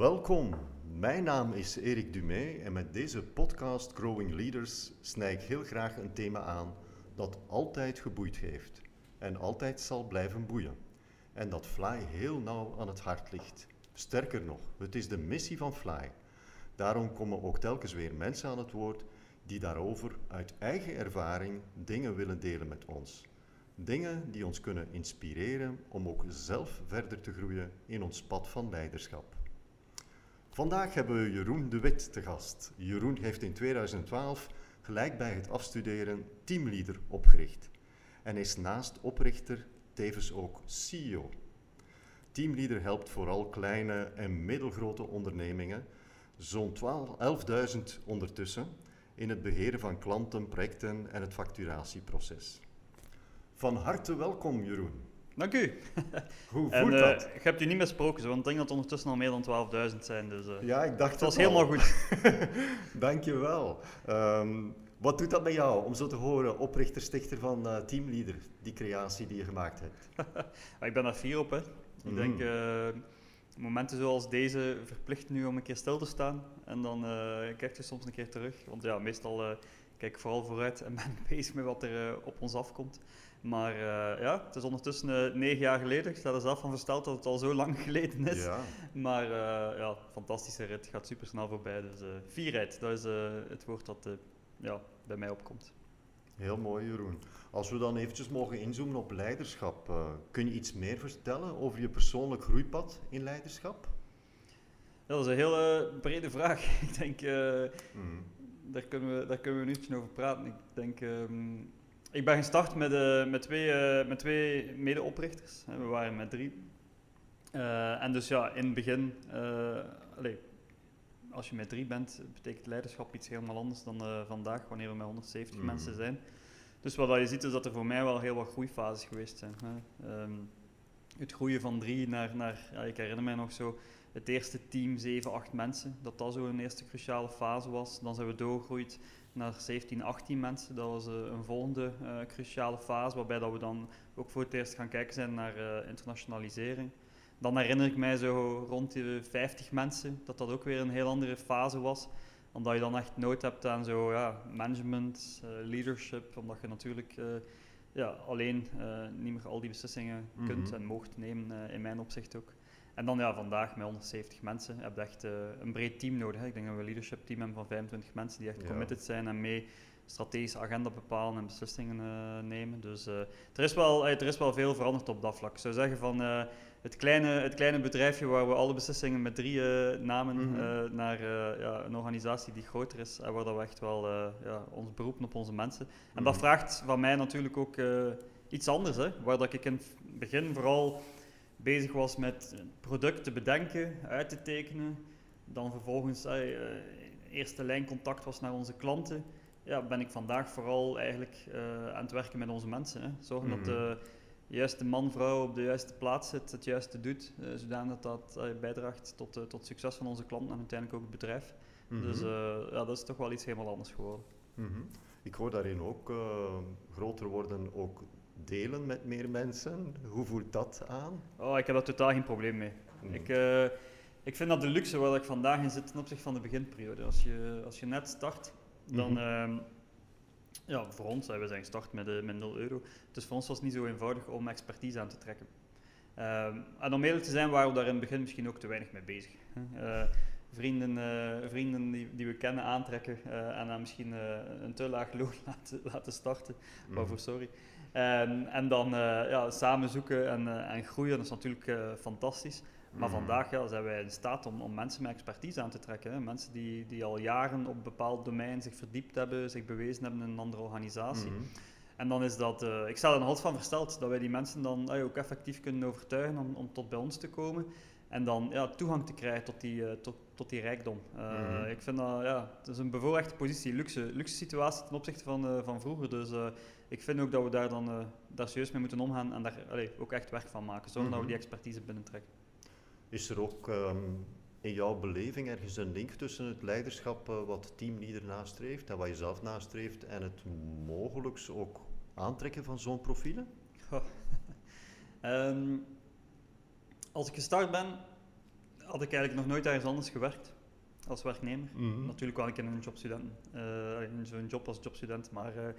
Welkom, mijn naam is Erik Dumay en met deze podcast Growing Leaders snij ik heel graag een thema aan dat altijd geboeid heeft en altijd zal blijven boeien. En dat Fly heel nauw aan het hart ligt. Sterker nog, het is de missie van Fly. Daarom komen ook telkens weer mensen aan het woord die daarover uit eigen ervaring dingen willen delen met ons. Dingen die ons kunnen inspireren om ook zelf verder te groeien in ons pad van leiderschap. Vandaag hebben we Jeroen de Wit te gast. Jeroen heeft in 2012 gelijk bij het afstuderen Teamleader opgericht en is naast oprichter tevens ook CEO. Teamleader helpt vooral kleine en middelgrote ondernemingen, zo'n 11.000 ondertussen, in het beheren van klanten, projecten en het facturatieproces. Van harte welkom, Jeroen. Dank u. Hoe En voelt eh, dat? je hebt u niet misproken, zo, want ik denk dat het ondertussen al meer dan 12.000 zijn. Dus, eh, Ja, ik dacht het was al. helemaal goed. Dankjewel. Ehm wat doet dat met jou om zo te horen, oprichter, stichter van eh, Teamleader, die creatie die je gemaakt hebt? Maar ik ben daar fier op. Hè. Ik Mhm. denk, eh, momenten zoals deze verplichten nu om een keer stil te staan. En dan eh, kijk je soms een keer terug. Want ja, meestal eh, kijk ik vooral vooruit en ben ik bezig met wat er op ons afkomt. Maar eh, ja, het is ondertussen eh, negen jaar geleden. Ik sta er zelf van versteld dat het al zo lang geleden is. Ja. Maar eh, ja, fantastische rit. gaat super snel voorbij. Dus fierheid, dat is het woord dat ja, bij mij opkomt. Heel mooi, Jeroen. Als we dan eventjes mogen inzoomen op leiderschap, kun je iets meer vertellen over je persoonlijk groeipad in leiderschap? Ja, dat is een hele brede vraag. ik denk, Mhm. daar, kunnen we, daar kunnen we een uurtje over praten. Ik denk, ehm, ik ben gestart met, eh, met twee, eh, met twee medeoprichters. Eh, We waren met drie. En dus ja, in het begin, allee, als je met drie bent, betekent leiderschap iets helemaal anders dan vandaag, wanneer we met 170 Mhm. mensen zijn. Dus wat je ziet is dat er voor mij wel heel wat groeifases geweest zijn. Hè. Ehm, het groeien van drie naar, naar ja, ik herinner mij nog zo, het eerste team, 7, 8 mensen, dat dat zo een eerste cruciale fase was. Dan zijn we doorgegroeid naar 17, 18 mensen. Dat was eh, een volgende eh, cruciale fase, waarbij dat we dan ook voor het eerst gaan kijken zijn naar eh, internationalisering. Dan herinner ik mij zo rond de 50 mensen, dat dat ook weer een heel andere fase was. Omdat je dan echt nood hebt aan zo, ja, management, leadership, omdat je natuurlijk ja, alleen niet meer al die beslissingen kunt Mhm. en moogt nemen, in mijn opzicht ook. En dan ja, vandaag met 170 mensen heb je echt eh, een breed team nodig. Hè. Ik denk dat we een leadership team hebben van 25 mensen die echt Ja. committed zijn en mee strategische agenda bepalen en beslissingen eh, nemen. Dus eh, er, is wel, er is wel veel veranderd op dat vlak. Ik zou zeggen van het, kleine, het kleine bedrijfje waar we alle beslissingen met drie namen Mhm. naar ja, een organisatie die groter is en waar dat we echt wel ja, ons beroepen op onze mensen. En dat Mhm. vraagt van mij natuurlijk ook iets anders. Hè, waar dat ik in het begin vooral bezig was met producten bedenken, uit te tekenen. Dan vervolgens eh, eh, eerste lijn contact was naar onze klanten. Ja, ben ik vandaag vooral eigenlijk eh, aan het werken met onze mensen. Hè. Zorgen dat Mhm. de juiste man, vrouw op de juiste plaats zit, het juiste doet, eh, zodanig dat dat bijdraagt tot, tot het succes van onze klanten en uiteindelijk ook het bedrijf. Mhm. Dus ja, dat is toch wel iets helemaal anders geworden. Mhm. Ik hoor daarin ook groter worden, ook delen met meer mensen. Hoe voelt dat aan? Oh, ik heb daar totaal geen probleem mee. Mhm. Ik, eh, ik vind dat de luxe waar ik vandaag in zit ten opzichte van de beginperiode. Als je, als je net start, dan... Mhm. ehm, ja, voor ons, we zijn gestart met, eh, met 0 euro. Dus voor ons was het niet zo eenvoudig om expertise aan te trekken. Ehm, en om eerlijk te zijn waren we daar in het begin misschien ook te weinig mee bezig. Eh, vrienden vrienden die, die we kennen aantrekken en dan misschien een te laag loon laten, laten starten. Mhm. Waarvoor sorry. En, en dan eh, ja, samen zoeken en, eh, en groeien, dat is natuurlijk eh, fantastisch. Maar Mhm. vandaag ja, zijn wij in staat om, om mensen met expertise aan te trekken. Hè. Mensen die, die al jaren op een bepaald domein zich verdiept hebben, zich bewezen hebben in een andere organisatie. Mhm. En dan is dat, ik sta er nogal van versteld, dat wij die mensen dan ook effectief kunnen overtuigen om, om tot bij ons te komen. En dan ja, toegang te krijgen tot die, tot, tot die rijkdom. Mhm. Ik vind dat, ja, het is een bevoorrechte positie, luxe, luxe situatie ten opzichte van, van vroeger. Dus ik vind ook dat we daar dan eh, daar serieus mee moeten omgaan en daar allee, ook echt werk van maken. Zorgen dat we Mhm. die expertise binnentrekken. Is er ook ehm, in jouw beleving ergens een link tussen het leiderschap eh, wat teamleader nastreeft en wat je zelf nastreeft en het mogelijks ook aantrekken van zo'n profielen? Ehm, als ik gestart ben, had ik eigenlijk nog nooit ergens anders gewerkt als werknemer. Mhm. Natuurlijk wel ik in een jobstudent, eh, in zo'n job als jobstudent, maar eh,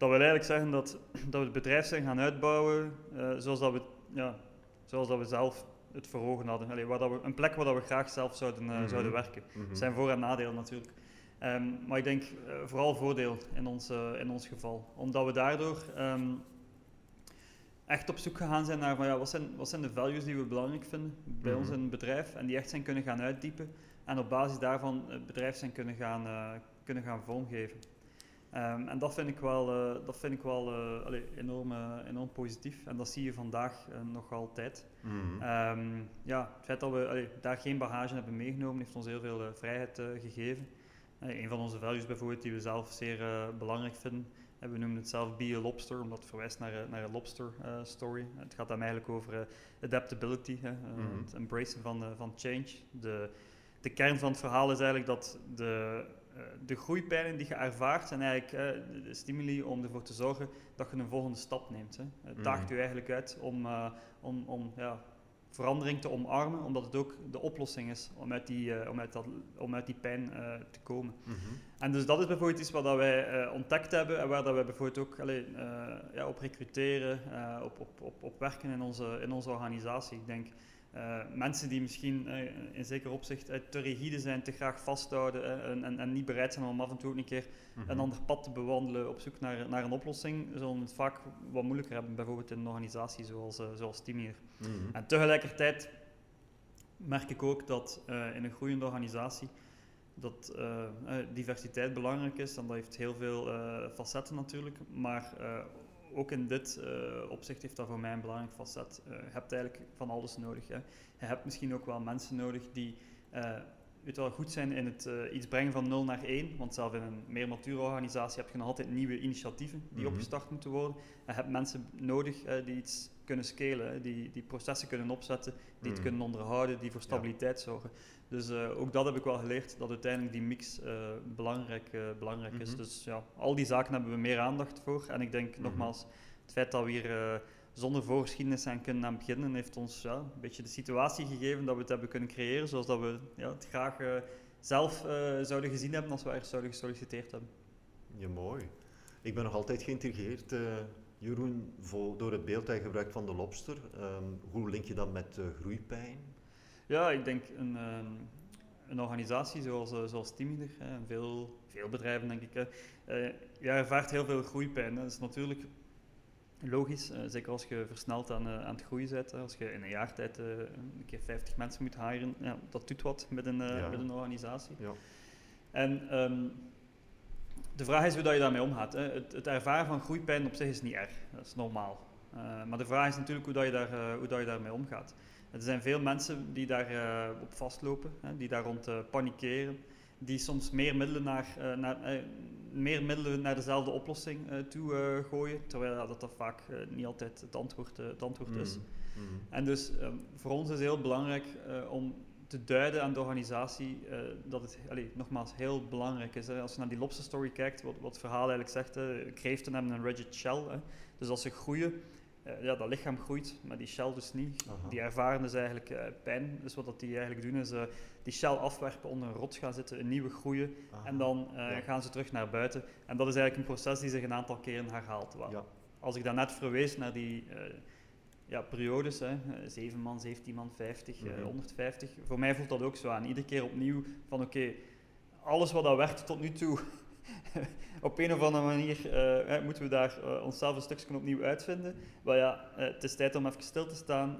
dat wil eigenlijk zeggen dat, dat we het bedrijf zijn gaan uitbouwen eh, zoals, dat we, ja, zoals dat we zelf het voor ogen hadden. Allee, waar dat we, een plek waar dat we graag zelf zouden, eh, Mhm. zouden werken. Mhm. Er zijn voor- en nadelen natuurlijk. Ehm, maar ik denk eh, vooral voordeel in ons, in ons geval. Omdat we daardoor ehm, echt op zoek gegaan zijn naar van, ja, wat, zijn, wat zijn de values die we belangrijk vinden bij ons Mhm. in het bedrijf. En die echt zijn kunnen gaan uitdiepen. En op basis daarvan het bedrijf zijn kunnen gaan, kunnen gaan vormgeven. Ehm, en dat vind ik wel, eh, dat vind ik wel allee, enorm, eh, enorm positief. En dat zie je vandaag nog altijd. Mhm. Ehm, ja, het feit dat we daar geen bagage hebben meegenomen, heeft ons heel veel vrijheid gegeven. Een van onze values bijvoorbeeld, die we zelf zeer belangrijk vinden, en we noemen het zelf Be a Lobster, omdat het verwijst naar, naar een lobster story. Het gaat dan eigenlijk over adaptability, hè, Mhm. het embracen van, van change. De, de kern van het verhaal is eigenlijk dat de, de groeipijnen die je ervaart zijn eigenlijk eh, de- stimuli om ervoor te zorgen dat je een volgende stap neemt. Hè. Het daagt Mhm. u eigenlijk uit om, eh, om, om ja, verandering te omarmen, omdat het ook de oplossing is om uit die, eh, om uit dat, om uit die pijn eh, te komen. Mhm. En dus dat is bijvoorbeeld iets wat dat wij eh, ontdekt hebben en waar dat wij bijvoorbeeld ook allee, eh, ja, op recruteren, eh, op, op, op, op werken in onze, in onze organisatie. Ik denk eh, mensen die misschien eh, in zeker opzicht te rigide zijn, te graag vasthouden eh, en, en, en niet bereid zijn om af en toe ook een keer Mhm. een ander pad te bewandelen op zoek naar, naar een oplossing, zullen het vaak wat moeilijker hebben, bijvoorbeeld in een organisatie zoals, zoals Teamier. Mhm. En tegelijkertijd merk ik ook dat in een groeiende organisatie dat diversiteit belangrijk is. En dat heeft heel veel facetten natuurlijk. Maar ook in dit eh, opzicht heeft dat voor mij een belangrijk facet. Eh, je hebt eigenlijk van alles nodig. Hè. Je hebt misschien ook wel mensen nodig die eh, weet wel, goed zijn in het eh, iets brengen van 0 naar 1. Want zelf in een meer mature organisatie heb je nog altijd nieuwe initiatieven die Mhm. opgestart moeten worden. En je hebt mensen nodig die iets kunnen scalen, die, die processen kunnen opzetten, die het Mhm. kunnen onderhouden, die voor stabiliteit zorgen. Dus eh, ook dat heb ik wel geleerd, dat uiteindelijk die mix eh, belangrijk, belangrijk is. Mhm. Dus ja, al die zaken hebben we meer aandacht voor. En ik denk nogmaals, het feit dat we hier zonder voorgeschiedenis aan kunnen aan beginnen, heeft ons ja, een beetje de situatie gegeven dat we het hebben kunnen creëren zoals dat we ja, het graag eh, zelf eh, zouden gezien hebben als we er zouden gesolliciteerd hebben. Ja, mooi. Ik ben nog altijd geïntrigeerd, eh, Jeroen, voor, door het beeld dat je gebruikt van de lobster. Ehm, hoe link je dat met groeipijn? Ja, ik denk een, ehm, een organisatie zoals, eh, zoals veel, veel bedrijven denk ik, ja, ervaart heel veel groeipijn. hè. Dat is natuurlijk logisch, eh, zeker als je versneld aan, eh, aan het groeien bent. Als je in een jaar tijd eh, een keer 50 mensen moet hiren, ja, dat doet wat met een, Ja. met een organisatie. Ja. En ehm, de vraag is hoe dat je daarmee omgaat. Hè. Het, het ervaren van groeipijn op zich is niet erg, dat is normaal. Maar de vraag is natuurlijk hoe, dat je, daar, hoe dat je daarmee omgaat. Er zijn veel mensen die daar eh, op vastlopen, hè, die daar rond panikeren, die soms meer middelen naar, naar, meer middelen naar dezelfde oplossing eh, toe eh, gooien, terwijl dat, dat vaak eh, niet altijd het antwoord, het antwoord is. Mhm. Mhm. En dus ehm, voor ons is het heel belangrijk om te duiden aan de organisatie dat het, allee, nogmaals, heel belangrijk is. Hè. Als je naar die lobster story kijkt, wat, wat het verhaal eigenlijk zegt, hè, kreeften hebben een rigid shell. Hè. Dus als ze groeien, eh, ja, dat lichaam groeit, maar die shell dus niet. Aha. Die ervaren dus eigenlijk eh, pijn. Dus wat dat die eigenlijk doen is eh, die shell afwerpen, onder een rots gaan zitten, een nieuwe groeien Aha. en dan Ja. gaan ze terug naar buiten. En dat is eigenlijk een proces die zich een aantal keren herhaalt. Ja. Als ik daarnet verwees naar die ja, periodes, hè, eh, 7 man, 17 man, 50, eh, Mhm. 150, voor mij voelt dat ook zo aan. Iedere keer opnieuw van oké, alles wat dat werkt tot nu toe, op een of andere manier eh, moeten we daar eh, onszelf een stukje opnieuw uitvinden. Maar ja, eh, het is tijd om even stil te staan,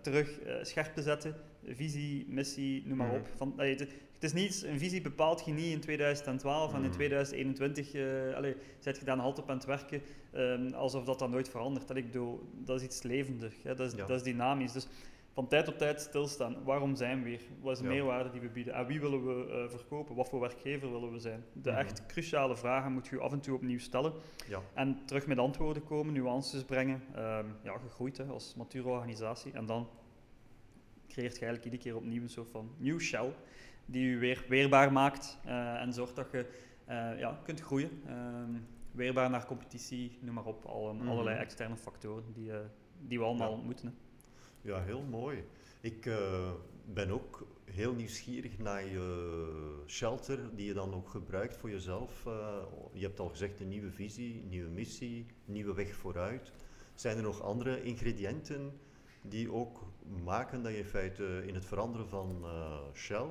terug scherp te zetten, visie, missie, noem maar Mhm. op. Van, allee, het, het is niets, een visie bepaalt je niet in 2012 en in Mhm. 2021 eh allee, zet je daar nog altijd op aan het werken ehm, alsof dat dan nooit verandert. Dat, ik bedoel, dat is iets levendig, hè? Dat, is, Ja. dat is dynamisch. Dus van tijd tot tijd stilstaan. Waarom zijn we hier? Wat is de Ja. meerwaarde die we bieden? Aan wie willen we eh, verkopen? Wat voor werkgever willen we zijn? De Mhm. echt cruciale vragen moet je af en toe opnieuw stellen. Ja. En terug met antwoorden komen, nuances brengen. Ehm, ja, gegroeid hè, als mature organisatie. En dan creëert je eigenlijk iedere keer opnieuw een soort van nieuw shell die je weer weerbaar maakt eh, en zorgt dat je eh, ja, kunt groeien. Ehm, weerbaar naar competitie, noem maar op. Al, Mhm. Allerlei externe factoren die, die we allemaal Ja. ontmoeten. Hè. Ja, heel mooi. Ik uh, ben ook heel nieuwsgierig naar je shelter die je dan ook gebruikt voor jezelf. Uh, je hebt al gezegd een nieuwe visie, nieuwe missie, nieuwe weg vooruit. Zijn er nog andere ingrediënten die ook maken dat je in feite in het veranderen van uh, Shell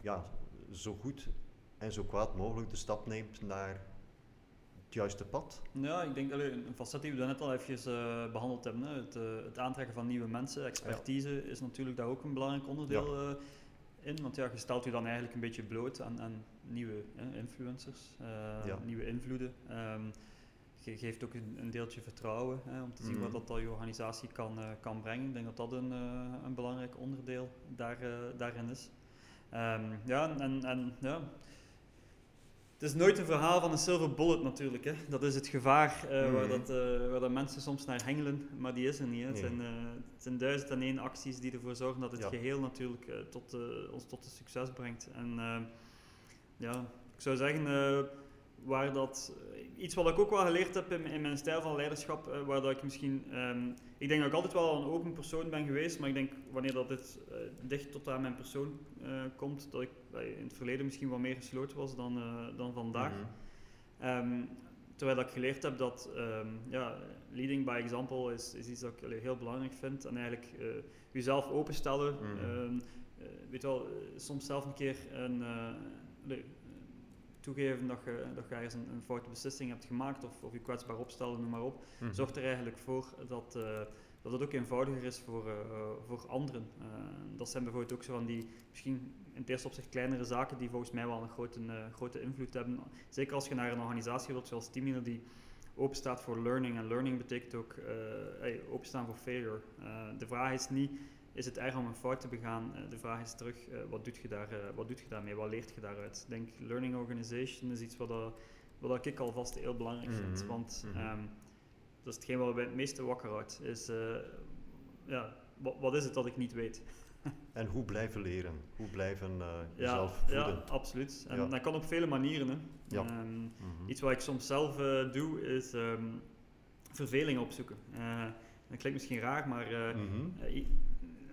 ja, zo goed en zo kwaad mogelijk de stap neemt naar het juiste pad? Ja, ik denk allee, een facet die we net al even uh, behandeld hebben. Hè. Het, uh, het, aantrekken van nieuwe mensen, expertise is natuurlijk daar ook een belangrijk onderdeel ja. uh, in. Want ja, je stelt je dan eigenlijk een beetje bloot aan, aan nieuwe influencers, ja. nieuwe invloeden. Um, je geeft ook een, een deeltje vertrouwen hè, om te zien mm -hmm. wat dat je organisatie kan, kan brengen. Ik denk dat dat een, een belangrijk onderdeel daar, daarin is. Um, ja, en, en ja, is nooit een verhaal van een silver bullet natuurlijk. Hè. Dat is het gevaar uh, mm. waar, dat, uh, waar dat mensen soms naar hengelen, maar die is er niet. Hè. Het, zijn, uh, het zijn duizend en één acties die ervoor zorgen dat het ja. geheel natuurlijk tot, ons tot een succes brengt. En ja, ik zou zeggen, waar dat, iets wat ik ook wel geleerd heb in, in mijn stijl van leiderschap, uh, waar dat ik misschien, um, ik denk dat ik altijd wel een open persoon ben geweest, maar ik denk wanneer dat dit uh, dicht tot aan mijn persoon komt, dat ik in het verleden misschien wat meer gesloten was dan, dan vandaag. -hmm. um, terwijl dat ik geleerd heb dat um, ja, leading by example is, is iets dat ik heel belangrijk vind en eigenlijk jezelf openstellen. Mm -hmm. weet wel, soms zelf een keer een toegeven dat je, dat je ergens een, een foute beslissing hebt gemaakt of, of je kwetsbaar opstellen, noem maar op, mm -hmm. zorgt er eigenlijk voor dat, uh, dat het ook eenvoudiger is voor, uh, voor anderen. Uh, dat zijn bijvoorbeeld ook zo van die, misschien in het eerste opzicht kleinere zaken die volgens mij wel een grote, grote invloed hebben. Zeker als je naar een organisatie wilt zoals Teamleader die open staat voor learning. En learning betekent ook hey, openstaan voor failure. de vraag is niet is het erg om een fout te begaan? Uh, de vraag is terug, uh, wat, doet je daar, uh, wat doet je daarmee? Wat leert je daaruit? Ik denk, learning organization is iets wat, wat ik alvast heel belangrijk mm -hmm. vind. Want mm -hmm. um, dat is hetgeen wat bij het meeste wakker houdt. Is, ja, wat, wat, is het dat ik niet weet? en hoe blijven leren? Hoe blijven jezelf ja, voeden? Ja, absoluut. En ja. dat kan op vele manieren. Hè. Ja. Um, mm -hmm. Iets wat ik soms zelf doe, is um, verveling opzoeken. dat klinkt misschien raar, maar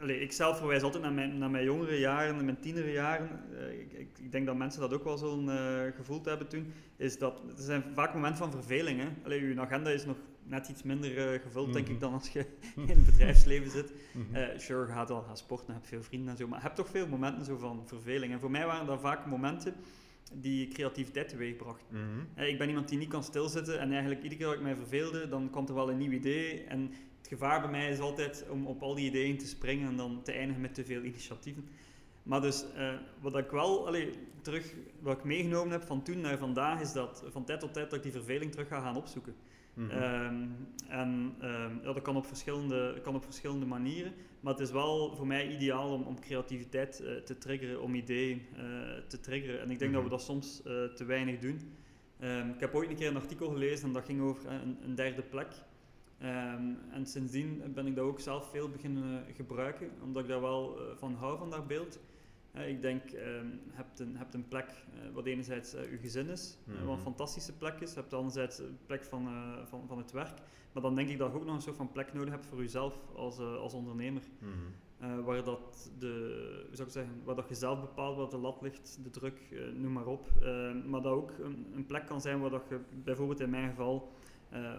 Allee, ik zelf verwijs altijd naar mijn, naar mijn jongere jaren, mijn tienere jaren. Uh, ik, ik, ik, denk dat mensen dat ook wel zullen uh, gevoeld hebben toen. Is dat, er zijn vaak momenten van verveling. Hè? Allee, je agenda is nog net iets minder uh, gevuld, mm -hmm. denk ik, dan als je in het bedrijfsleven zit. Mm -hmm. sure, je gaat wel gaan sporten, heb veel vrienden en zo. Maar je hebt toch veel momenten zo van verveling. En voor mij waren dat vaak momenten die creativiteit teweegbrachten. Mm -hmm. ik ben iemand die niet kan stilzitten en eigenlijk iedere keer dat ik mij verveelde, dan komt er wel een nieuw idee. En gevaar bij mij is altijd om op al die ideeën te springen en dan te eindigen met te veel initiatieven. Maar dus, uh, wat ik wel, allee, terug, wat ik meegenomen heb van toen naar vandaag, is dat van tijd tot tijd dat ik die verveling terug ga gaan opzoeken. Mm -hmm. um, en um, ja, dat kan op, verschillende, kan op verschillende manieren, maar het is wel voor mij ideaal om, om creativiteit uh, te triggeren, om ideeën uh, te triggeren. En ik denk mm -hmm. dat we dat soms te weinig doen. Um, ik heb ooit een keer een artikel gelezen en dat ging over een, een derde plek. Um, en sindsdien ben ik dat ook zelf veel beginnen gebruiken, omdat ik daar wel uh, van hou, van dat beeld. Uh, ik denk, je um, hebt, een, hebt een plek uh, wat enerzijds je gezin is, mm -hmm. wat een fantastische plek is. Je hebt anderzijds een plek van, van, van het werk. Maar dan denk ik dat je ook nog een soort van plek nodig hebt voor jezelf als, als ondernemer. Mm -hmm. waar, dat de, hoe zou ik zeggen, waar dat je zelf bepaalt wat de lat ligt, de druk, noem maar op. Ehm, maar dat ook een, een, plek kan zijn waar dat je bijvoorbeeld in mijn geval uh,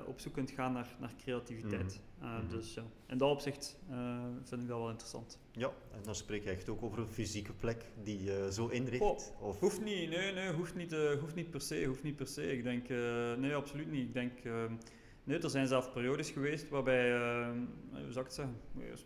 op zoek kunt gaan naar, naar creativiteit. Mm -hmm. uh, dus ja, in dat opzicht uh, vind ik dat wel interessant. Ja, en dan spreek je echt ook over een fysieke plek die je zo inricht? Oh, of? Hoeft niet, nee, nee, hoeft niet, hoeft niet per se, hoeft niet per se. Ik denk, nee, absoluut niet. Ik denk, nee, er zijn zelfs periodes geweest waarbij, hoe zou ik het zeggen,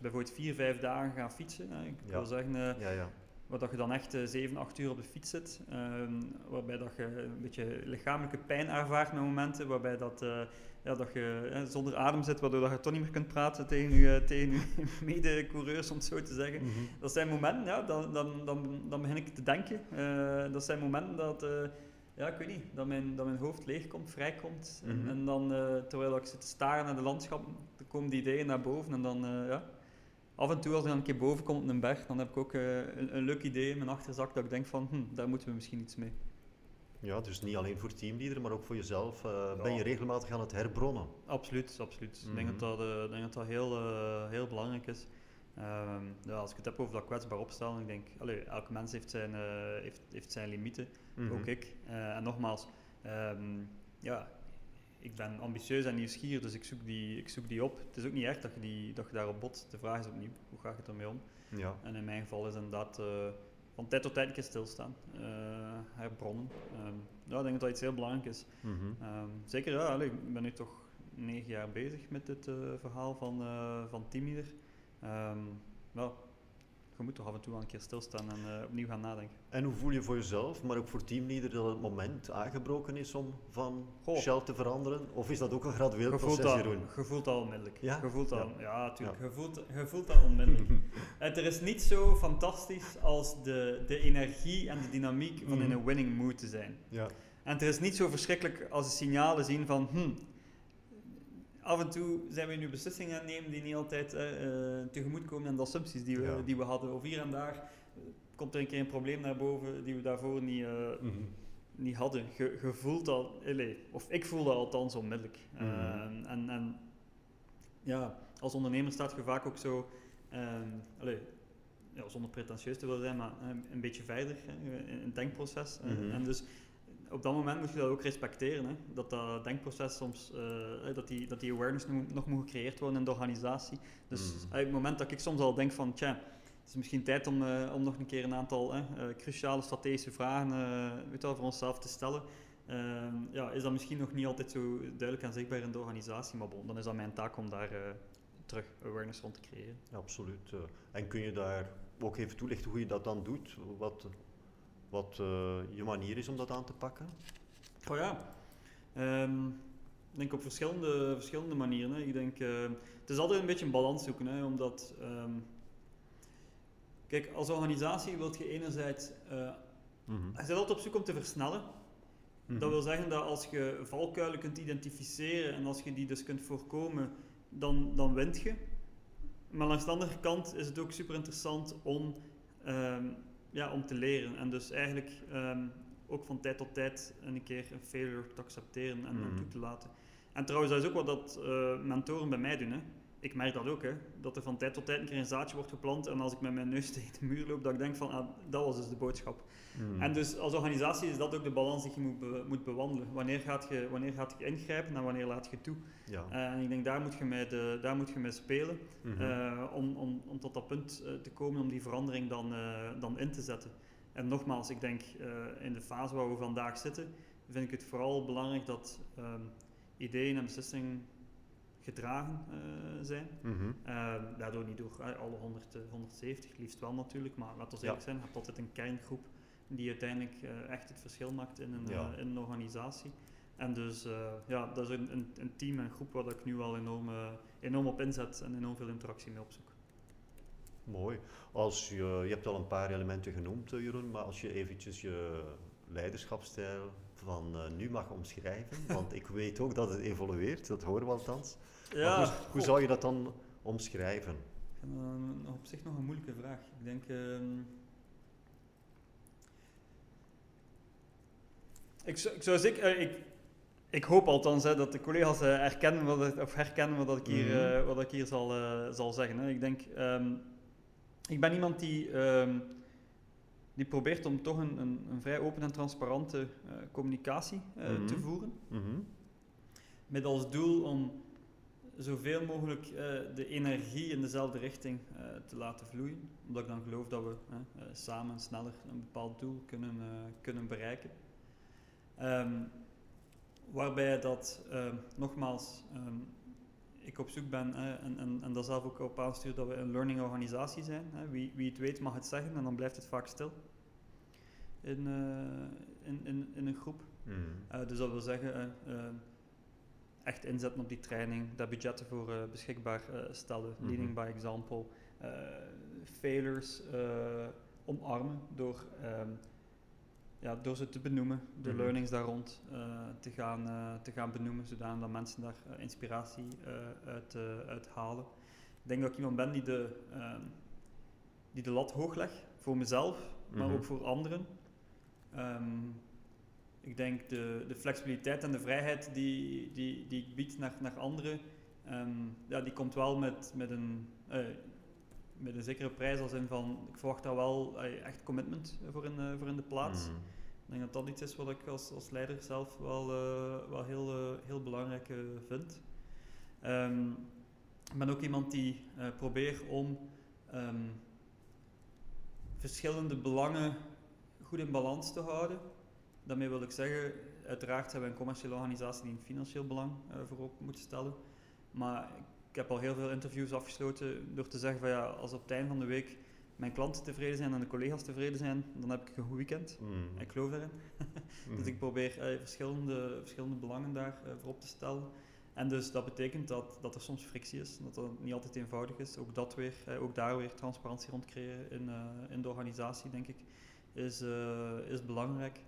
bijvoorbeeld vier, vijf dagen gaan fietsen. ik ja. wil zeggen, ja, ja waar dat je dan echt uh, 7, 8 uur op de fiets zit. Um, waarbij dat je een beetje lichamelijke pijn ervaart met momenten. Waarbij dat, uh, ja, dat je uh, zonder adem zit, waardoor dat je toch niet meer kunt praten tegen je, tegen je mede-coureurs, om het zo te zeggen. Mm -hmm. Dat zijn momenten, ja, dan, dan, dan, dan begin ik te denken. dat zijn momenten dat, ja, ik weet niet, dat mijn, dat mijn hoofd leeg komt, vrijkomt. Mm -hmm. en, en, dan, terwijl ik zit te staren naar de landschap, dan komen die ideeën naar boven en dan, ja af en toe als ik dan een keer boven kom op een berg, dan heb ik ook uh, een, een, leuk idee in mijn achterzak dat ik denk van, hm, daar moeten we misschien iets mee. Ja, dus niet alleen voor teamleader, maar ook voor jezelf. Uh, Ben je regelmatig aan het herbronnen? Absoluut, absoluut. Ik denk dat dat, uh, denk dat, dat heel, uh, heel belangrijk is. Um, ja, als ik het heb over dat kwetsbaar opstellen, ik denk, allee, elke mens heeft zijn, heeft, heeft zijn limieten, mm -hmm. ook ik. en nogmaals, um, ja, ik ben ambitieus en nieuwsgierig, dus ik zoek, die, ik zoek die op. Het is ook niet echt dat je, die, dat je daarop bot. De vraag is opnieuw, hoe ga je ermee om? Ja. En in mijn geval is inderdaad van tijd tot tijd een keer stilstaan, uh, herbronnen. Um, ja, ik denk dat dat iets heel belangrijk is. Mm -hmm. um, zeker, ja, ik ben nu toch negen jaar bezig met dit uh, verhaal van, van teamleader. Um, wel, je moet toch af en toe wel een keer stilstaan en uh, opnieuw gaan nadenken. En hoe voel je voor jezelf, maar ook voor teamleader, dat het moment aangebroken is om van Goh. Shell te veranderen? Of is dat ook een gradueel je proces, Jeroen? Je voelt dat onmiddellijk. Ja? Je voelt dat, ja. Je, voelt, je voelt dat onmiddellijk. er is niet zo fantastisch als de, de energie en de dynamiek van mm. in een winning mood te zijn. Ja. En er is niet zo verschrikkelijk als de signalen zien van... Hm, af en toe zijn we nu beslissingen aan het nemen die niet altijd uh, tegemoet komen aan de assumpties die we, ja. die we hadden. Of hier en daar komt er een keer een probleem naar boven die we daarvoor niet, mm -hmm. niet hadden. Voelt dat, of ik voel dat althans onmiddellijk. Mm -hmm. en, en ja, als ondernemer staat je vaak ook zo, um, allez, ja, zonder pretentieus te willen zijn, maar een beetje verder in het denkproces. Mm -hmm. En dus op dat moment moet je dat ook respecteren. Hè? Dat dat denkproces soms, uh, dat, die, dat die awareness nog, moet gecreëerd worden in de organisatie. Dus mm. op het moment dat ik soms al denk van, tja, het is misschien tijd om, uh, om nog een keer een aantal uh, cruciale strategische vragen weet wel, voor onszelf te stellen. Ehm, ja, is dat misschien nog niet altijd zo duidelijk en zichtbaar in de organisatie, maar bon, dan is dat mijn taak om daar terug awareness rond te creëren. Ja, absoluut. en kun je daar ook even toelichten hoe je dat dan doet? Wat, wat uh, je manier is om dat aan te pakken? Oh ja, um, ik denk op verschillende, verschillende manieren. Hè. Ik denk, uh, het is altijd een beetje een balans zoeken, hè, omdat... Um, kijk, als organisatie wil je enerzijds... Mm -hmm. Je bent altijd op zoek om te versnellen. Dat wil zeggen dat als je valkuilen kunt identificeren en als je die dus kunt voorkomen, dan, dan wint je. Maar langs de andere kant is het ook super interessant om... Um, ja, om te leren. En dus eigenlijk um, ook van tijd tot tijd een keer een failure te accepteren en mm. toe te laten. En trouwens, dat is ook wat dat uh, mentoren bij mij doen. Hè. Ik merk dat ook, hè, dat er van tijd tot tijd een keer een zaadje wordt geplant en als ik met mijn neus tegen de muur loop, dat ik denk van, ah, dat was dus de boodschap. Mm. En dus als organisatie is dat ook de balans die je moet, be moet bewandelen. Wanneer gaat, je, wanneer gaat je ingrijpen en wanneer laat je toe? Ja. Uh, en ik denk, daar moet je mee, de, daar moet je mee spelen mm -hmm. uh, om, om, om tot dat punt uh, te komen om die verandering dan, dan in te zetten. En nogmaals, ik denk in de fase waar we vandaag zitten, vind ik het vooral belangrijk dat um, ideeën en beslissingen gedragen uh, zijn. Mm -hmm. uh, daardoor niet door uh, alle 100, 170, liefst wel natuurlijk, maar laten we eerlijk ja. zijn, je hebt altijd een kerngroep die uiteindelijk echt het verschil maakt in een, ja. in een organisatie. En dus ja, dat is een, een, een, team en groep waar ik nu al enorm, enorm op inzet en enorm veel interactie mee opzoek. Mooi. Als je, je hebt al een paar elementen genoemd, Jeroen, maar als je eventjes je leiderschapsstijl van nu mag omschrijven, want ik weet ook dat het evolueert, dat horen we althans. Ja, hoe, hoe zou je dat dan omschrijven? Uh, op zich nog een moeilijke vraag. Ik denk. Uh, ik, ik zou zeker. Uh, ik, ik hoop althans hè, dat de collega's uh, herkennen wat, het, of herkennen wat ik hier, mm -hmm. wat ik hier zal, zal zeggen. Hè. Ik denk. Um, ik ben iemand die. Um, die probeert om toch een, een, een vrij open en transparante communicatie mm -hmm. te voeren. Mm -hmm. Met als doel om zoveel mogelijk uh, de energie in dezelfde richting uh, te laten vloeien. Omdat ik dan geloof dat we uh, samen sneller een bepaald doel kunnen, kunnen bereiken. Um, waarbij dat, nogmaals, um, ik op zoek ben en, en, en daar zelf ook op aanstuur dat we een learning organisatie zijn. Wie, wie het weet mag het zeggen en dan blijft het vaak stil in, in, in, in, een groep. Mm. dus dat wil zeggen echt inzetten op die training, daar budgetten voor uh, beschikbaar uh, stellen, mm -hmm. leading by example, uh, failures omarmen door, um, ja, door ze te benoemen, de -hmm. learnings daar rond te, gaan, te gaan benoemen, zodat mensen daar inspiratie uit, uit halen. Ik denk dat ik iemand ben die de, um, die de lat hoog legt, voor mezelf, maar -hmm. ook voor anderen. Um, ik denk de, de flexibiliteit en de vrijheid die, die, die ik bied naar, naar anderen, ehm, ja, die komt wel met, met, een, eh, met een zekere prijs als in van, ik verwacht daar wel eh, echt commitment voor in, eh, voor in de plaats. Mhm. Ik denk dat dat iets is wat ik als, als leider zelf wel, wel heel, heel belangrijk vind. Ehm, ik ben ook iemand die probeert om ehm, verschillende belangen goed in balans te houden. Daarmee wil ik zeggen, uiteraard zijn we een commerciële organisatie die een financieel belang eh, voorop moet stellen. Maar ik heb al heel veel interviews afgesloten door te zeggen van ja, als op het einde van de week mijn klanten tevreden zijn en de collega's tevreden zijn, dan heb ik een goed weekend. Mhm. Ik geloof daarin. Dus ik probeer eh, verschillende, verschillende belangen daar eh, voor op te stellen. En dus dat betekent dat, dat er soms frictie is, dat dat niet altijd eenvoudig is. Ook, dat weer, eh, ook daar weer transparantie rond creëren in, in de organisatie, denk ik, is, is belangrijk.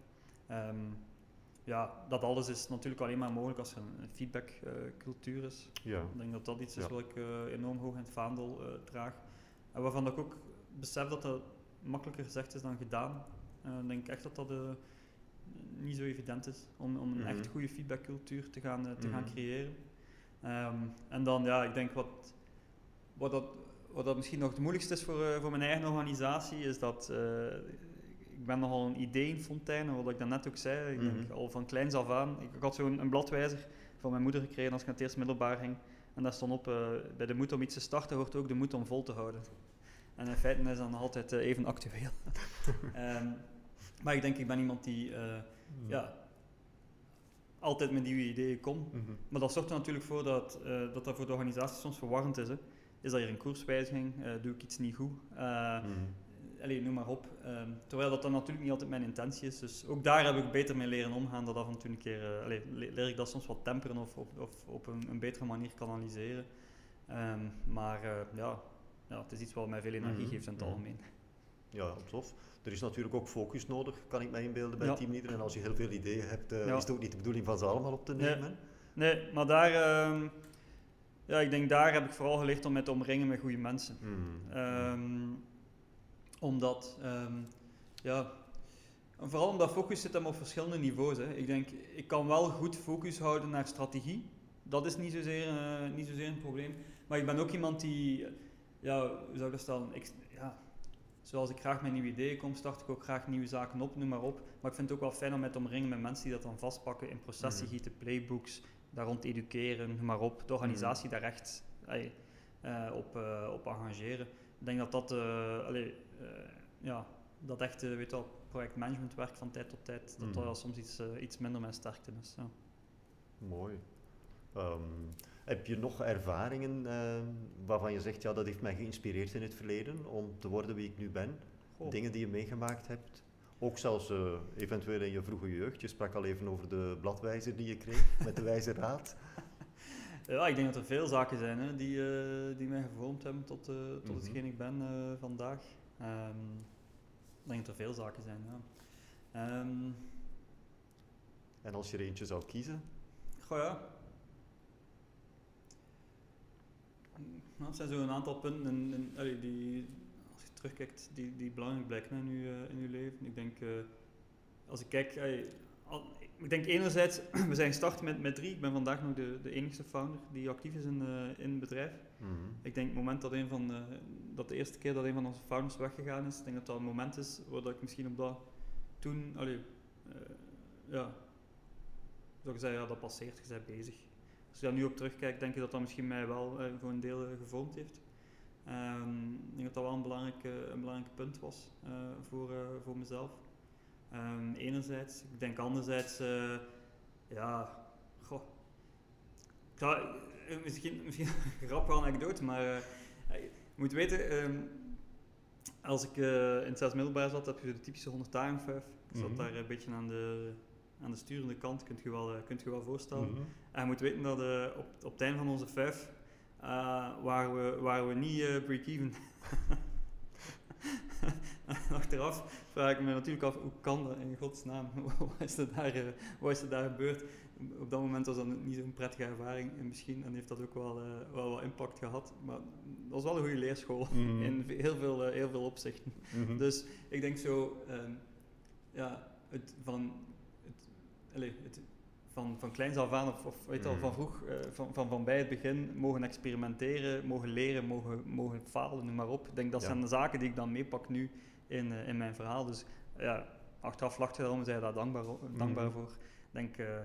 Ehm, ja, dat alles is natuurlijk alleen maar mogelijk als er een, feedbackcultuur is. Ja. Ik denk dat dat iets is wat ik eh, enorm hoog in het vaandel eh, draag. En waarvan ik ook besef dat dat makkelijker gezegd is dan gedaan. Eh, Ik denk echt dat dat niet zo evident is om, om een Mhm. echt goede feedbackcultuur te gaan, te gaan Mhm. creëren. Ehm, en dan, ja, ik denk wat, wat, dat, wat dat misschien nog het moeilijkste is voor, voor mijn eigen organisatie, is dat ik ben nogal een ideeënfontein, wat ik daarnet ook zei, ik denk Mhm. al van kleins af aan. Ik, ik had zo'n een bladwijzer van mijn moeder gekregen als ik naar het eerste middelbaar ging. En daar stond op, eh, bij de moed om iets te starten hoort ook de moed om vol te houden. En in feite is dat nog altijd eh, even actueel. Ehm, maar ik denk, ik ben iemand die eh, ja, altijd met nieuwe ideeën komt. Mhm. Maar dat zorgt er natuurlijk voor dat, dat dat voor de organisatie soms verwarrend is. Hè. Is dat hier een koerswijziging? Doe ik iets niet goed? Mhm. Allee, noem maar op. Ehm, terwijl dat dan natuurlijk niet altijd mijn intentie is. Dus ook daar heb ik beter mee leren omgaan. Dat af en toe een keer eh, allee, le- leer ik dat soms wat temperen of, of, of op een, een betere manier kanaliseren. Ehm, maar eh, ja, ja, het is iets wat mij veel energie Mhm, geeft in het mhm. algemeen. Ja, tof. Er is natuurlijk ook focus nodig, kan ik mij inbeelden bij Ja. teamleader. En als je heel veel ideeën hebt, eh, Ja. is het ook niet de bedoeling van ze allemaal op te nemen. Nee, maar daar, ehm, ja, ik denk daar heb ik vooral geleerd om mij te omringen met goede mensen. Mhm. Omdat, ehm, ja, en vooral omdat focus zit hem op verschillende niveaus. Hè. Ik denk, ik kan wel goed focus houden naar strategie. Dat is niet zozeer, eh, niet zozeer een probleem. Maar ik ben ook iemand die, ja, hoe zou ik dat stellen? Ik, ja, zoals ik graag met nieuwe ideeën kom, start ik ook graag nieuwe zaken op, noem maar op. Maar ik vind het ook wel fijn om te omringen met mensen die dat dan vastpakken in processen Mhm. gieten, playbooks, daar rond educeren, noem maar op. De organisatie daar echt eh, op, eh, op engageren. Ik denk dat dat, allee, ja, dat echt, eh, weet wel, projectmanagementwerk van tijd tot tijd, dat dat wel soms iets, eh, iets minder mijn sterkte is. Ja. Mooi. Ehm, heb je nog ervaringen ehm, waarvan je zegt, ja, dat heeft mij geïnspireerd in het verleden om te worden wie ik nu ben? Goh. Dingen die je meegemaakt hebt? Ook zelfs eh, eventueel in je vroege jeugd. Je sprak al even over de bladwijzer die je kreeg met de wijze raad. Ja, ik denk dat er veel zaken zijn hè, die, eh, die mij gevormd hebben tot, eh, tot Mhm. hetgeen ik ben eh, vandaag. Ehm, ik denk dat er veel zaken zijn, ja. Ehm, En als je er eentje zou kiezen? goh ja. Nou, het zijn zo een aantal punten allee, die, als je terugkijkt, die, die belangrijk blijken in je, in je leven. Ik denk, als ik kijk, allee, al- ik denk enerzijds, we zijn gestart met, met drie. Ik ben vandaag nog de, de enigste founder die actief is in, eh, in het bedrijf. Mhm. Ik denk het moment dat, een van de, dat de eerste keer dat een van onze founders weggegaan is, ik denk dat dat een moment is waar dat ik misschien op dat toen, allee, eh, ja, zou ik zeggen, ja, dat passeert, je bent bezig. Als je daar nu op terugkijkt, denk ik dat dat misschien mij wel eh, voor een deel eh, gevormd heeft. Ehm, ik denk dat dat wel een belangrijk, eh, een belangrijk punt was eh, voor, eh, voor mezelf. Ehm, enerzijds. Ik denk anderzijds, eh, ja, goh. Ik ga, eh, misschien, misschien een grappige anekdote, maar eh, je moet weten, ehm, als ik in het zes middelbaar zat, heb je de typische 100 dagen. Ik zat Mhm. daar een beetje aan de, aan de sturende kant, kunt je wel, kunt je wel voorstellen. Mhm. En je moet weten dat op, op het einde van onze vijf waren, we, waren we niet break-even. Achteraf vraag ik me natuurlijk af, hoe kan dat in godsnaam? wat, is er daar, eh, wat is er daar gebeurd? Op dat moment was dat niet zo'n prettige ervaring en misschien en heeft dat ook wel, eh, wel wat impact gehad. Maar dat was wel een goede leerschool Mhm. in heel veel, eh, heel veel opzichten. Mhm. Dus ik denk zo, ehm, ja, het, van het allez, het, van, van kleins af aan, of, of weet je al, Mhm. van vroeg, van, van, van bij het begin, mogen experimenteren, mogen leren, mogen, mogen falen, noem maar op. Ik denk dat Ja. zijn de zaken die ik dan meepak nu in, eh, in mijn verhaal. Dus ja, achteraf lacht je daarom, zijn je daar dankbaar, o- dankbaar Mhm. voor. Denk, eh,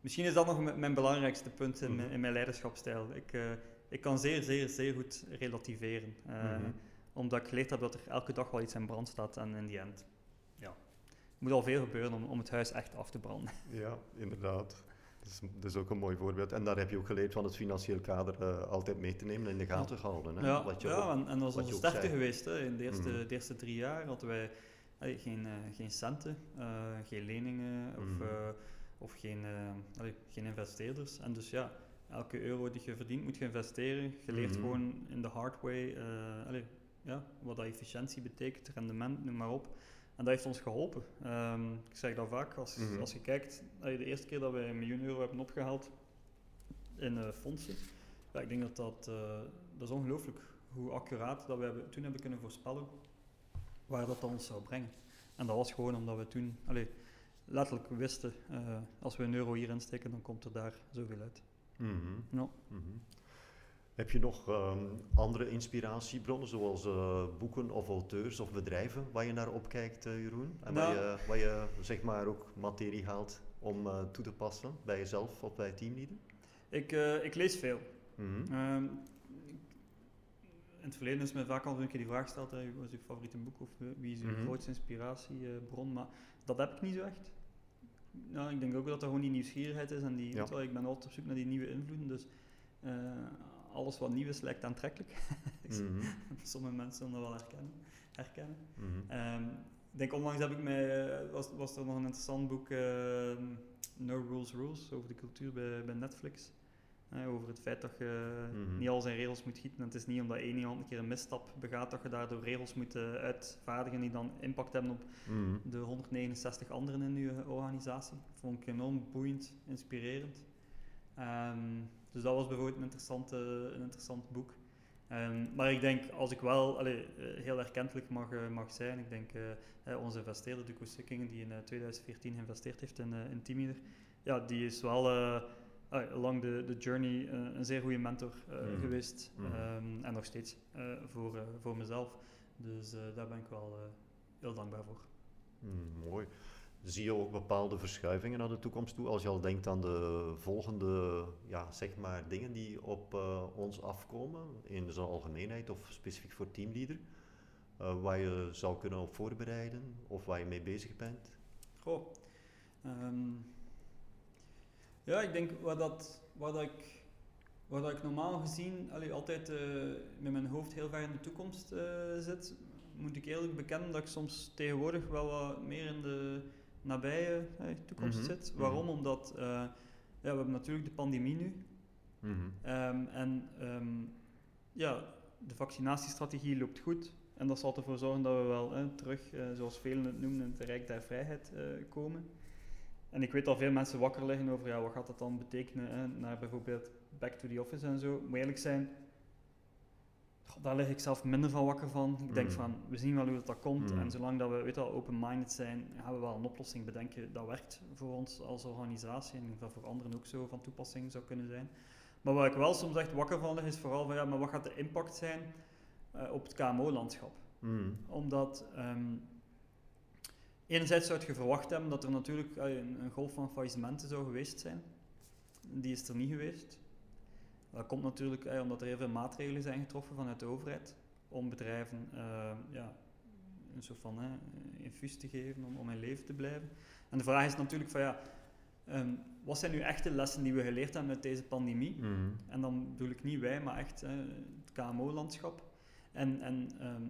misschien is dat nog mijn, mijn belangrijkste punt in, mijn- Mhm. in mijn leiderschapsstijl. Ik, eh, ik kan zeer, zeer, zeer goed relativeren. Mhm. Omdat ik geleerd heb dat er elke dag wel iets in brand staat en in die end. Ja. Er moet al veel gebeuren om, om het huis echt af te branden. Ja, inderdaad. Dat is, is ook een mooi voorbeeld. En daar heb je ook geleerd van het financieel kader eh, altijd mee te nemen en in de gaten houden. Hè? Ja, Wat je ja ook- en, en dat wat onze sterkte zei. geweest. Hè. In de eerste, Mhm. de eerste drie jaar hadden wij allee, geen, eh, geen centen, eh, geen leningen of, Mhm. eh, of geen, eh, allee, geen investeerders. En dus ja, elke euro die je verdient moet je investeren. Je leert Mhm. gewoon in de hard way eh, allee, ja, wat dat efficiëntie betekent, rendement, noem maar op. En dat heeft ons geholpen. Ehm, ik zeg dat vaak, als, Mhm. als je kijkt, de eerste keer dat wij een miljoen euro hebben opgehaald in eh, fondsen, ja, ik denk dat dat, eh, dat is ongelooflijk hoe accuraat dat we hebben, toen hebben kunnen voorspellen waar dat, ons zou brengen. En dat was gewoon omdat we toen allee, letterlijk wisten, eh, als we een euro hierin steken, dan komt er daar zoveel uit. Mhm. Mhm. Heb je nog ehm, andere inspiratiebronnen, zoals eh, boeken of auteurs of bedrijven waar je naar opkijkt, eh, Jeroen? En waar, Nou. je, waar je zeg maar ook materie haalt om eh, toe te passen bij jezelf of bij teamleden? Ik, ik lees veel. Mhm. Ehm, in het verleden is mij vaak al een keer die vraag gesteld, hè, wat is uw favoriete boek of wie is uw Mhm. grootste inspiratiebron, maar dat heb ik niet zo echt. Nou, ik denk ook dat er gewoon die nieuwsgierigheid is en die, Ja. weet je wel, ik ben altijd op zoek naar die nieuwe invloeden, dus alles wat nieuw is lijkt aantrekkelijk. Mhm. Sommige mensen zullen dat wel herkennen. herkennen. Mhm. Ehm, ik denk onlangs heb ik mij, eh, was, was er nog een interessant boek, ehm, No Rules Rules, over de cultuur bij, bij Netflix. Eh, over het feit dat je Mhm. niet al zijn regels moet gieten. En het is niet omdat één iemand een keer een misstap begaat dat je daardoor regels moet eh, uitvaardigen die dan impact hebben op de 169 anderen in je organisatie. Dat vond ik enorm boeiend, inspirerend. Ehm, dus dat was bijvoorbeeld een, interessante, een interessant boek. Ehm, maar ik denk, als ik wel allee, eh, heel erkentelijk mag, eh, mag zijn, ik denk eh, onze investeerder, Duco Sikkingen, die in eh, 2014 geïnvesteerd heeft in, eh in Teamleader, ja, die is wel ah, along de, de journey een zeer goede mentor Mhm. geweest. Mhm. Ehm, en nog steeds voor, voor mezelf. Dus daar ben ik wel heel dankbaar voor. Mm, mooi. Zie je ook bepaalde verschuivingen naar de toekomst toe als je al denkt aan de volgende ja, zeg maar, dingen die op eh, ons afkomen, in zijn algemeenheid of specifiek voor teamleader, eh, waar je zou kunnen op voorbereiden of waar je mee bezig bent? Goh. ehm, ja, ik denk waar dat, dat ik, dat ik normaal gezien allee, altijd eh, met mijn hoofd heel ver in de toekomst zit, moet ik eerlijk bekennen dat ik soms tegenwoordig wel wat meer in de nabije eh, toekomst Mhm, zit. mhm. Waarom? Omdat eh, ja, we hebben natuurlijk de pandemie nu. Ehm, en ehm, ja, de vaccinatiestrategie loopt goed. En dat zal ervoor zorgen dat we wel terug, eh, zoals velen het noemen, in het rijk der vrijheid eh, komen. En ik weet al veel mensen wakker liggen over ja, wat gaat dat dan betekenen hè, naar bijvoorbeeld back to the office en zo. Moet eerlijk zijn, daar lig ik zelf minder van wakker van. Ik denk Mm. van, we zien wel hoe dat, dat komt. Mm. En zolang dat we weet wel, open-minded zijn, gaan we wel een oplossing bedenken dat werkt voor ons als organisatie. En dat voor anderen ook zo van toepassing zou kunnen zijn. Maar waar ik wel soms echt wakker van lig, is vooral van ja, maar wat gaat de impact zijn eh, op het KMO-landschap? Mhm. Omdat ehm, enerzijds zou je verwacht hebben dat er natuurlijk eh, een, een golf van faillissementen zou geweest zijn. Die is er niet geweest. Dat komt natuurlijk eh, omdat er heel veel maatregelen zijn getroffen vanuit de overheid om bedrijven eh, ja, een soort van eh, infuus te geven om, om in leven te blijven. En de vraag is natuurlijk van ja, ehm, wat zijn nu echte lessen die we geleerd hebben met deze pandemie? Mhm. En dan bedoel ik niet wij, maar echt het KMO-landschap. En, en ehm,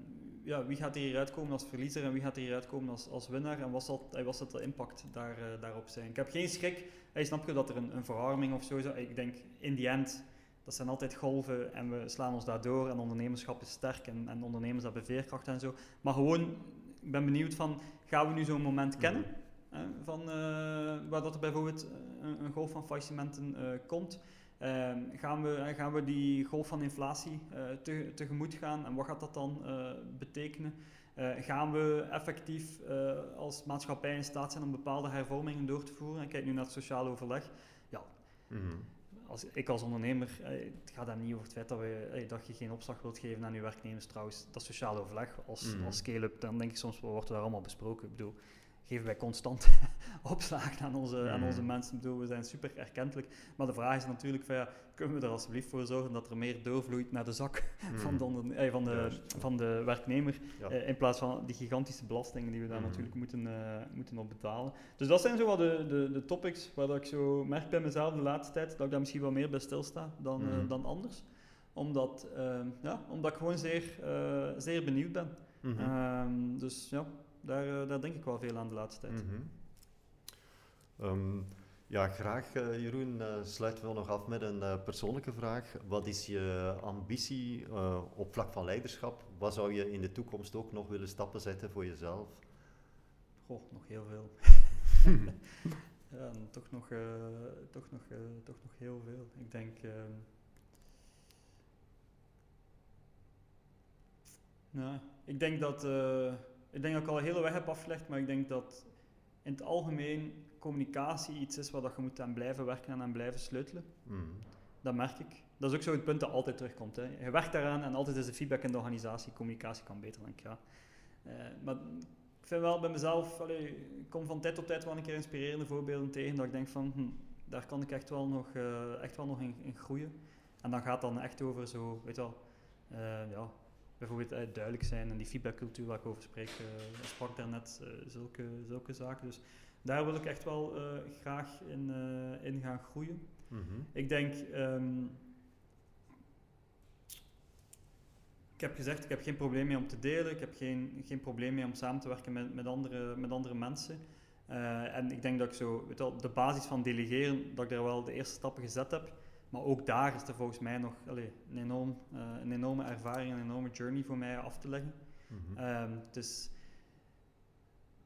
ja, wie gaat er hieruit komen als verliezer en wie gaat er hieruit komen als, als winnaar? En wat zal, wat zal de impact daar, eh, daarop zijn? Ik heb geen schrik. Hey, snap je dat er een, een verarming of zo is? Ik denk, in die end, dat zijn altijd golven en we slaan ons daardoor. En ondernemerschap is sterk en, en ondernemers hebben veerkracht en zo. Maar gewoon, ik ben benieuwd van, gaan we nu zo'n moment kennen? Mhm. Hè, van, eh, waar dat er bijvoorbeeld een, een golf van faillissementen eh, komt. Ehm, gaan, we, gaan we die golf van inflatie te, tegemoet gaan en wat gaat dat dan betekenen? gaan we effectief als maatschappij in staat zijn om bepaalde hervormingen door te voeren? En kijk nu naar het sociaal overleg. Ja, mhm als, ik als ondernemer, eh, het gaat dan niet over het feit dat, we, eh, dat je geen opslag wilt geven aan je werknemers trouwens. Dat sociaal overleg als, mm. als scale-up, dan denk ik soms, wat wordt daar allemaal besproken? Ik bedoel, geven wij constant opslagen aan onze, aan onze mensen. Ik bedoel, we zijn super erkentelijk. Maar de vraag is natuurlijk, van, ja, kunnen we er alsjeblieft voor zorgen dat er meer doorvloeit naar de zak van, de, eh, van, de, van de werknemer, eh, in plaats van die gigantische belastingen die we daar natuurlijk moeten, uh, moeten op betalen. Dus dat zijn zo wat de, de, de topics waar dat ik zo merk bij mezelf de laatste tijd, dat ik daar misschien wel meer bij stilsta dan, mm. dan anders. Omdat, ehm, ja, omdat ik gewoon zeer, zeer benieuwd ben. Mm -hmm. dus ja, daar, eh, daar denk ik wel veel aan de laatste tijd. Mhm. Ehm, ja, graag uh, Jeroen. Uh, sluiten we nog af met een persoonlijke vraag. Wat is je ambitie op vlak van leiderschap? Wat zou je in de toekomst ook nog willen stappen zetten voor jezelf? Goh, nog heel veel. ja, toch nog, toch, nog, toch nog heel veel. Ik denk... Ehm, nou, ik denk dat ik denk dat ik al een hele weg heb afgelegd, maar ik denk dat in het algemeen communicatie iets is waar dat je moet aan blijven werken en aan blijven sleutelen. Mm. Dat merk ik. Dat is ook zo het punt dat altijd terugkomt. Hè. Je werkt daaraan en altijd is de feedback in de organisatie, communicatie kan beter, denk ik. Ja. Uh, maar ik vind wel bij mezelf, allee, ik kom van tijd tot tijd wel een keer inspirerende voorbeelden tegen, dat ik denk van, hm, daar kan ik echt wel nog, uh, echt wel nog in, in, groeien. En dan gaat dan echt over zo, weet je wel, uh, ja, bijvoorbeeld uh, duidelijk zijn en die feedbackcultuur waar ik over spreek, uh, sprak daarnet, uh, zulke, zulke zaken. Dus daar wil ik echt wel graag in, in gaan groeien. Mm -hmm. Ik denk, um, ik heb gezegd, ik heb geen probleem mee om te delen, ik heb geen, geen probleem mee om samen te werken met, met, andere, met andere mensen. en ik denk dat ik zo, weet wel, de basis van delegeren, dat ik daar wel de eerste stappen gezet heb. Maar ook daar is er volgens mij nog allez, een, enorm, uh, een enorme ervaring, een enorme journey voor mij af te leggen. Mm -hmm. dus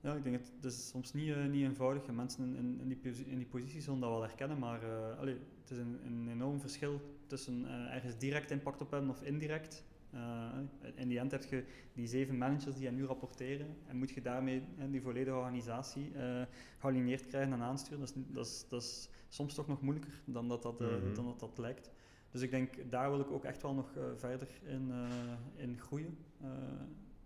ja, ik denk het, het is soms niet, uh, niet eenvoudig. En mensen in, in, in, die, in die positie zullen dat wel herkennen, maar uh, allez, het is een, een enorm verschil tussen ergens direct impact op hebben of indirect. In die end heb je die zeven managers die aan nu rapporteren en moet je daarmee die volledige organisatie gealineerd krijgen en aansturen. Dat is, dat is, dat is soms toch nog moeilijker dan dat dat, uh, dan dat, dat lijkt. Dus ik denk, daar wil ik ook echt wel nog uh, verder in, uh, in groeien.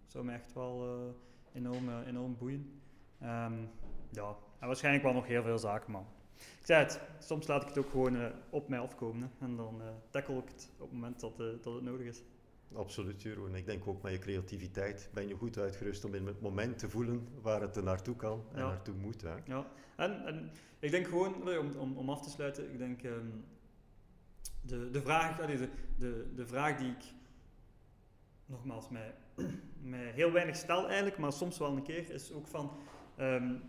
zou mij echt wel enorm, enorm boeien. Um, ja, en waarschijnlijk wel nog heel veel zaken, maar ik zei het, soms laat ik het ook gewoon op mij afkomen. Hè, en dan tackle ik het op het moment dat, dat het nodig is. Absoluut, Jeroen. Ik denk ook met je creativiteit ben je goed uitgerust om in het moment te voelen waar het er naartoe kan en naartoe moet. Hè. Ja, en, en ik denk gewoon, om, om, om af te sluiten, ik denk um, de, de, vraag, de, de, de vraag die ik nogmaals mij, mij heel weinig stel eigenlijk, maar soms wel een keer, is ook van, um,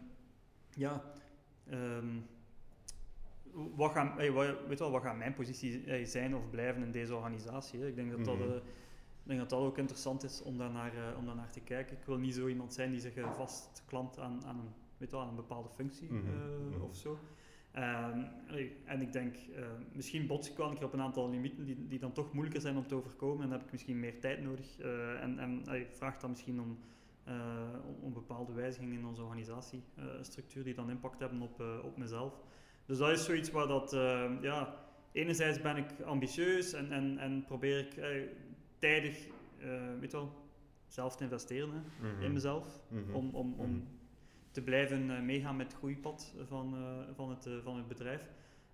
ja, um, wat, gaan, hey, wat, weet wel, wat gaat mijn positie zijn of blijven in deze organisatie? Hè? Ik denk dat dat... Mm ik denk dat dat ook interessant is om daarnaar, uh, om daarnaar te kijken. Ik wil niet zo iemand zijn die zich uh, vastklampt aan, aan, een, weet wel, aan een bepaalde functie mm -hmm. of zo. Um, en ik denk, misschien bots ik wel een keer op een aantal limieten die, die dan toch moeilijker zijn om te overkomen. En dan heb ik misschien meer tijd nodig. en en vraagt dan misschien om, om, om, bepaalde wijzigingen in onze organisatiestructuur die dan impact hebben op, op mezelf. Dus dat is zoiets waar dat, ja, enerzijds ben ik ambitieus en, en, en probeer ik tijdig, uh, weet wel, zelf te investeren hè, in mhm. mezelf. Mhm. Om, om, om mhm. te blijven uh, meegaan met het groeipad van, uh, van, het, van het bedrijf.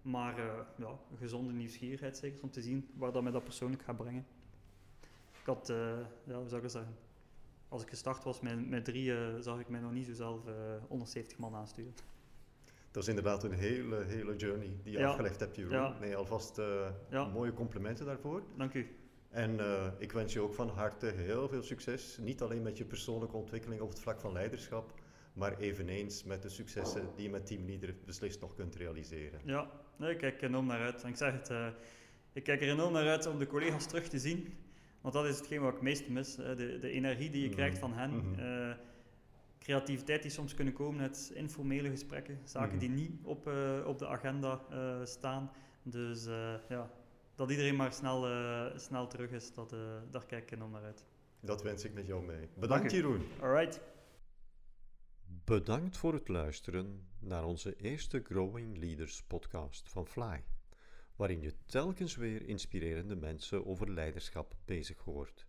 Maar ja, een gezonde nieuwsgierigheid zeker, om te zien waar dat mij dat persoonlijk gaat brengen. Ik had, ja, hoe zou ik zeggen, als ik gestart was met, met drie, zag ik mij nog niet zo zelf 170 man aansturen. Dat is inderdaad een hele, hele journey die je afgelegd hebt, Jeroen. Ja. Nee, alvast mooie complimenten daarvoor. Dank u. En uh, ik wens je ook van harte heel veel succes. Niet alleen met je persoonlijke ontwikkeling op het vlak van leiderschap, maar eveneens met de successen die je met Teamleader beslist nog kunt realiseren. Ja, nee, ik kijk enorm naar uit. En ik zeg het, uh, ik kijk er enorm naar uit om de collega's terug te zien. Want dat is hetgeen wat ik het meest mis. De, de energie die je krijgt mhm. van hen. Mm uh, creativiteit die soms kunnen komen uit informele gesprekken. Zaken mm die niet op, op de agenda staan Dus eh, ja, dat iedereen maar snel, eh, snel terug is, dat, eh, daar kijk ik enorm naar uit. Dat wens ik met jou mee. Bedankt. Jeroen. Alright. Bedankt voor het luisteren naar onze eerste Growing Leaders podcast van Fly, waarin je telkens weer inspirerende mensen over leiderschap bezig hoort.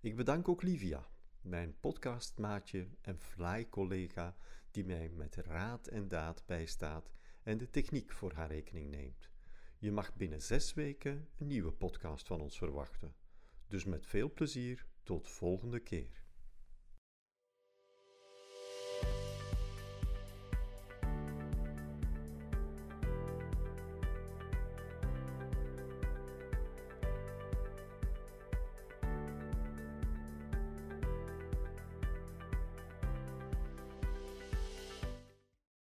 Ik bedank ook Livia, mijn podcastmaatje en Fly-collega, die mij met raad en daad bijstaat en de techniek voor haar rekening neemt. Je mag binnen zes weken een nieuwe podcast van ons verwachten. Dus met veel plezier tot volgende keer.